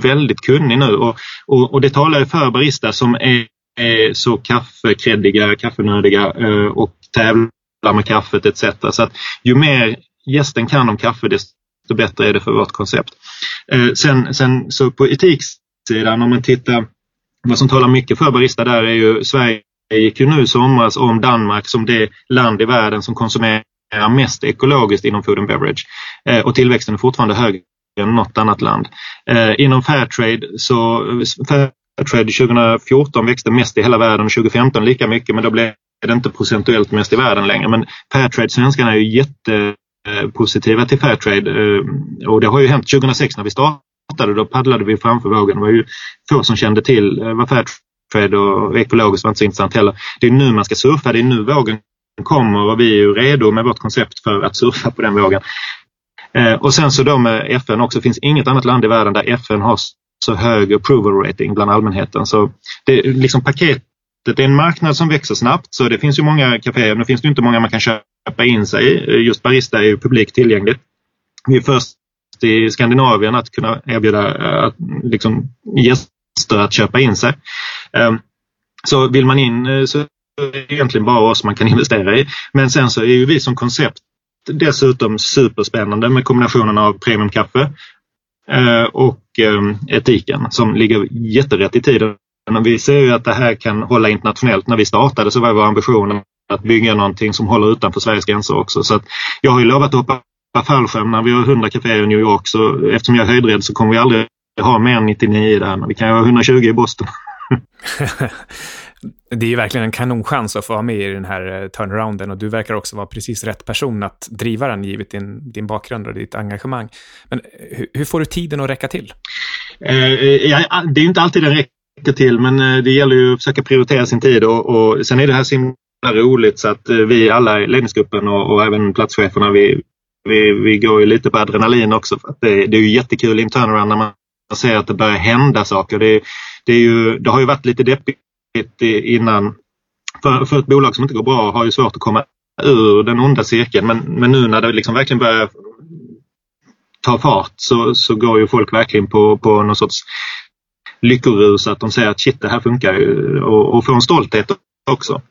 väldigt kunnig nu och, och, och det talar ju för barista som är, är så kaffekreddiga, kaffenödiga eh, och tävlar med kaffet etc. Så att ju mer gästen kan om kaffe desto bättre är det för vårt koncept. Eh, sen, sen så på etiksidan om man tittar vad som talar mycket för barista där är ju Sverige gick ju nu i somras om Danmark som det land i världen som konsumerar mest ekologiskt inom food and beverage. Eh, och tillväxten är fortfarande högre än något annat land. Eh, inom Fairtrade så Fairtrade 2014 växte mest i hela världen och 2015 lika mycket men då blev det inte procentuellt mest i världen längre. Men Fairtrade, svenskarna är ju jättepositiva till Fairtrade eh, och det har ju hänt 2006 när vi startade. Då paddlade vi framför vågen. Det var ju få som kände till eh, vad Fairtrade och ekologiskt var inte så intressant heller. Det är nu man ska surfa, det är nu vågen kommer och vi är ju redo med vårt koncept för att surfa på den vågen. Eh, och sen så då med FN också, finns inget annat land i världen där FN har så hög approval rating bland allmänheten. Så det är liksom paketet, det är en marknad som växer snabbt så det finns ju många kaféer. Nu finns det inte många man kan köpa in sig i. Eh, just Barista är ju publikt tillgängligt. Vi är först i Skandinavien att kunna erbjuda eh, att, liksom, gäster att köpa in sig. Ehm, så vill man in eh, så är det egentligen bara oss man kan <laughs> investera i. Men sen så är ju vi som koncept dessutom superspännande med kombinationen av premiumkaffe eh, och ehm, etiken som ligger jätterätt i tiden. Men vi ser ju att det här kan hålla internationellt. När vi startade så var vår ambition att bygga någonting som håller utanför Sveriges gränser också. Så att jag har ju lovat att hoppa fallskärm när vi har 100 kaféer i New York så eftersom jag är höjdrädd så kommer vi aldrig ha mer än 99 där. Men vi kan ju ha 120 i Boston. <laughs> <laughs> det är ju verkligen en kanonchans att få vara med i den här eh, turnarounden och du verkar också vara precis rätt person att driva den givet din, din bakgrund och ditt engagemang. Men eh, hur, hur får du tiden att räcka till? Eh, jag, det är inte alltid den räcker till men eh, det gäller ju att försöka prioritera sin tid och, och sen är det här så himla roligt så att vi alla i ledningsgruppen och, och även platscheferna vi, vi, vi går ju lite på adrenalin också. För att det, det är ju jättekul i en turnaround när man ser att det börjar hända saker. Det, det, är ju, det har ju varit lite deppigt innan. För, för ett bolag som inte går bra har ju svårt att komma ur den onda cirkeln. Men, men nu när det liksom verkligen börjar ta fart så, så går ju folk verkligen på, på någon sorts lyckorus att de säger att shit det här funkar ju och, och får en stolthet också.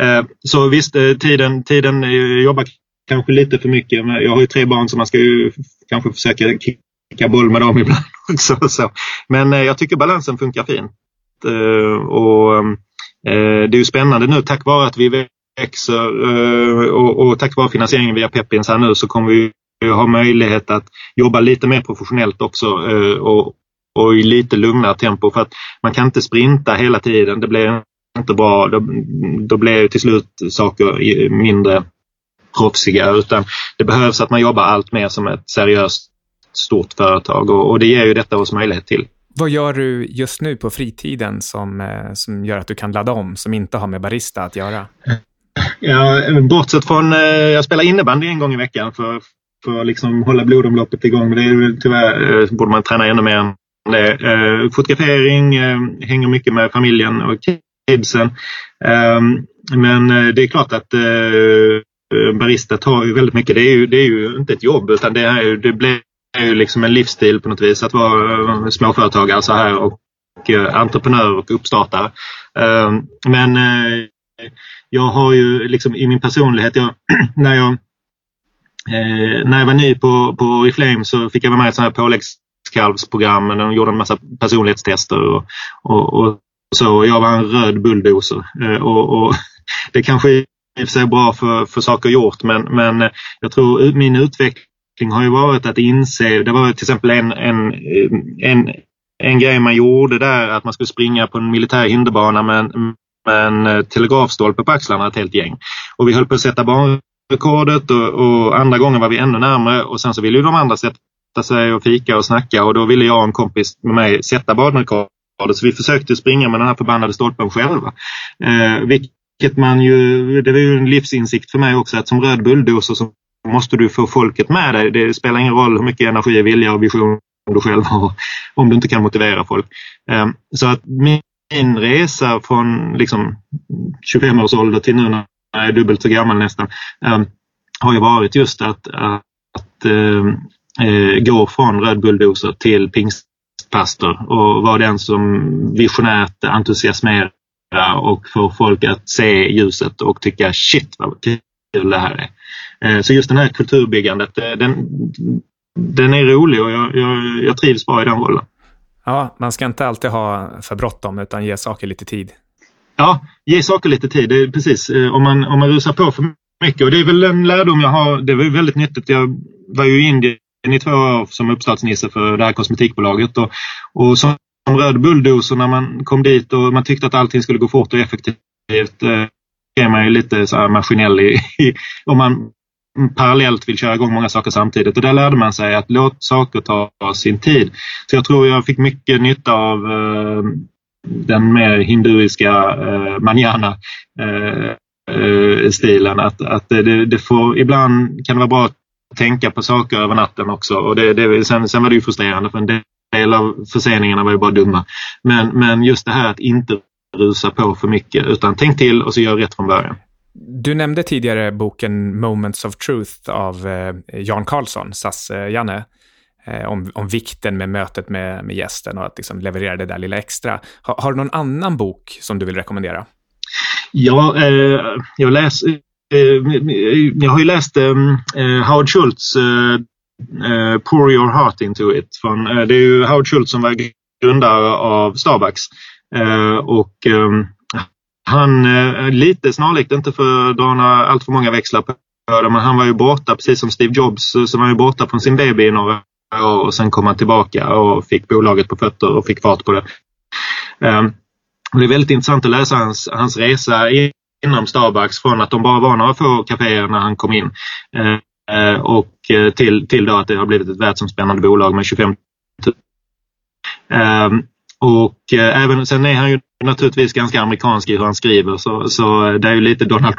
Eh, så visst, eh, tiden, tiden jobbar kanske lite för mycket. Jag har ju tre barn så man ska ju kanske försöka kicka boll med dem <laughs> ibland också. Så. Men eh, jag tycker balansen funkar fint. Eh, och eh, det är ju spännande nu tack vare att vi växer och, och tack vare finansieringen via Pepins här nu så kommer vi ha möjlighet att jobba lite mer professionellt också och, och i lite lugnare tempo för att man kan inte sprinta hela tiden. Det blir inte bra. Då, då blir till slut saker mindre proffsiga utan det behövs att man jobbar allt mer som ett seriöst stort företag och, och det ger ju detta oss möjlighet till. Vad gör du just nu på fritiden som, eh, som gör att du kan ladda om, som inte har med barista att göra? Ja, bortsett från, eh, jag spelar innebandy en gång i veckan för, för att liksom hålla blodomloppet igång. Men det är tyvärr eh, borde man träna ännu mer än det. Fotografering, hänger mycket med familjen och kidsen. Men det är klart att barista tar ju väldigt mycket. Det är ju, det är ju inte ett jobb utan det, är, det blir är ju liksom en livsstil på något vis att vara eh, småföretagare så här och eh, entreprenör och uppstartare. Ehm, men eh, jag har ju liksom i min personlighet, jag, <clears throat> när jag när jag var ny på, på Reflame så fick jag vara med i ett sånt här påläggskalvsprogram och De gjorde en massa personlighetstester och, och, och så. Jag var en röd bulldozer. Och, och <laughs> det kanske i och för sig är bra för, för saker gjort men, men jag tror min utveckling har ju varit att inse, det var till exempel en, en, en, en grej man gjorde där att man skulle springa på en militär hinderbana med, med en eh, telegrafstolpe på axlarna ett helt gäng. Och vi höll på att sätta banrekordet och, och andra gången var vi ännu närmare och sen så ville ju de andra sätta sig och fika och snacka och då ville jag och en kompis med mig sätta banrekordet. Så vi försökte springa med den här förbannade stolpen själva. Eh, vilket man ju, det var ju en livsinsikt för mig också att som röd bulldozer som måste du få folket med dig. Det spelar ingen roll hur mycket energi, vilja och vision du själv har om du inte kan motivera folk. Ehm, så att min resa från liksom 25 års ålder till nu när jag är dubbelt så gammal nästan ehm, har ju varit just att, att att gå från röd bulldozer till pingstpastor och vara den som visionärt entusiasmerar och får folk att se ljuset och tycka shit vad kul det här är. Eh, så just den här kulturbyggandet, eh, den, den är rolig och jag, jag, jag trivs bra i den rollen. Ja, man ska inte alltid ha för bråttom utan ge saker lite tid. Ja, ge saker lite tid. Det är precis. Eh, om man, om man rusar på för mycket och det är väl en lärdom jag har. Det var väldigt nyttigt. Jag var ju i Indien i två år som uppstartsnisse för det här kosmetikbolaget. Och, och som röd bulldozer när man kom dit och man tyckte att allting skulle gå fort och effektivt är man ju lite så här maskinell i, i, om man Mm, parallellt vill köra igång många saker samtidigt. Och där lärde man sig att låt saker ta sin tid. Så jag tror jag fick mycket nytta av eh, den mer hinduiska eh, manjana eh, eh, stilen. Att, att det, det, får, ibland kan det vara bra att tänka på saker över natten också. Och det, det, sen, sen var det ju frustrerande för en del av förseningarna var ju bara dumma. Men, men just det här att inte rusa på för mycket utan tänk till och så gör rätt från början. Du nämnde tidigare boken Moments of Truth av eh, Jan Karlsson, SAS-Janne. Eh, eh, om, om vikten med mötet med, med gästen och att liksom leverera det där lilla extra. Har, har du någon annan bok som du vill rekommendera? Ja, eh, jag läs, Eh, jag har ju läst eh, eh Howard Schultz eh, eh, Pour your heart into it. Från, det är ju Howard Schultz som var grundare av Starbucks. och ehm, han, eh, lite snarlikt, inte för att dra några allt för många växlar på det, men han var ju borta precis som Steve Jobs så var ju borta från sin baby i några år och sen kom han tillbaka och fick bolaget på fötter och fick fart på det. Ehm, det är väldigt intressant att läsa hans, hans resa inom Starbucks från att de bara var några få kaféer när han kom in eh, och eh, till, till då att det har blivit ett världsomspännande bolag med 25 000. Ehm, och även, sen är han ju naturligtvis ganska amerikansk i hur han skriver så, så det är ju lite Donald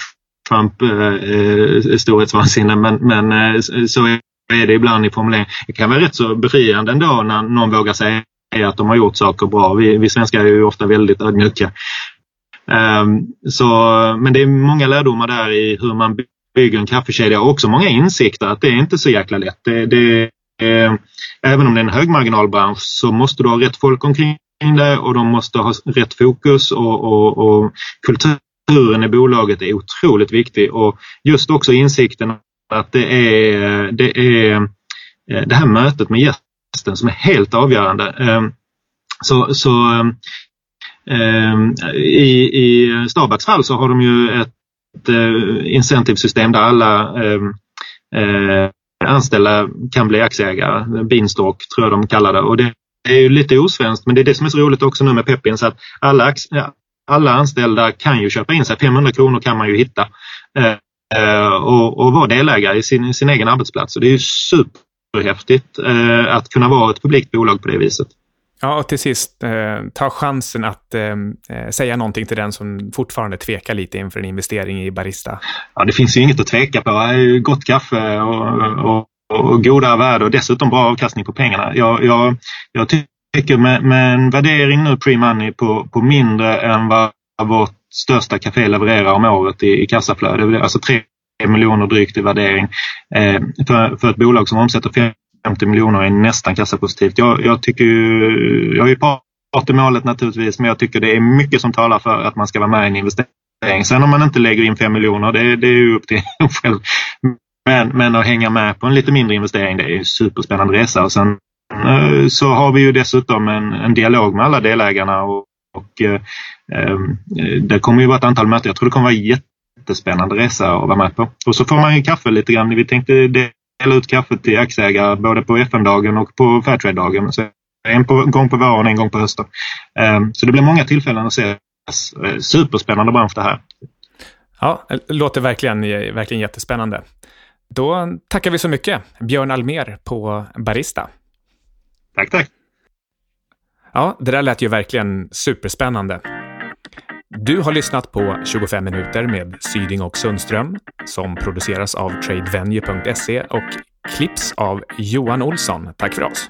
Trump eh, eh storhetsvansinne men, men eh, så är det ibland i formuleringen. Det kan vara rätt så befriande ändå när någon vågar säga att de har gjort saker bra. Vi, vi svenskar är ju ofta väldigt ödmjuka. Um, så, men det är många lärdomar där i hur man bygger en kaffekedja och också många insikter att det är inte så jäkla lätt. Det, det, eh, även om det är en högmarginalbransch så måste du ha rätt folk omkring det och de måste ha rätt fokus och, och, och kulturen i bolaget är otroligt viktig och just också insikten att det är det, är eh, det här mötet med gästen som är helt avgörande. Ehm, så, så ehm, i, i Starbucks fall så har de ju ett eh, incentivsystem där alla ehm, eh, anställda kan bli aktieägare. Beanstalk tror jag de kallar det. Och det är ju lite osvenskt men det är det som är så roligt också nu med Pepins att alla, alla anställda kan ju köpa in sig. 500 kronor kan man ju hitta eh, och, och vara delägare i sin, sin egen arbetsplats. Och det är ju superhäftigt eh, att kunna vara ett publikt bolag på det viset. Ja, och till sist, eh, ta chansen att eh, eh, säga någonting till den som fortfarande tvekar lite inför en investering i Barista. Ja, det finns ju inget att tveka på. Det gott kaffe och, och, och goda värde och dessutom bra avkastning på pengarna. Jag, jag, jag tycker med, med en värdering nu pre-money på, på mindre än vad vårt största café levererar om året i, i kassaflöde, alltså 3 miljoner drygt i värdering eh, för, för ett bolag som omsätter 50 miljoner är nästan kassapositivt. Jag, jag tycker ju, jag är part i målet naturligtvis, men jag tycker det är mycket som talar för att man ska vara med i en investering. Sen om man inte lägger in 5 miljoner, det, det är ju upp till en <laughs> själv. Men, men att hänga med på en lite mindre investering, det är en superspännande resa. Och sen eh, så har vi ju dessutom en, en dialog med alla delägarna och, och eh, eh det kommer ju vara ett antal möten. Jag tror det kommer vara jättespännande resa att vara med på. Och så får man ju kaffe lite grann. Vi tänkte dela ut kaffe till aktieägare både på FN-dagen och på Fairtrade-dagen. En på, gång på våren, en gång på hösten. Eh, så det blir många tillfällen att se. Eh, superspännande bransch det här. Ja, det låter verkligen, verkligen jättespännande. Då tackar vi så mycket, Björn Almer på Barista. Tack, tack. Ja, det där lät ju verkligen superspännande. Du har lyssnat på 25 minuter med Syding och Sundström som produceras av tradevenue.se och klipps av Johan Olsson. Tack för oss!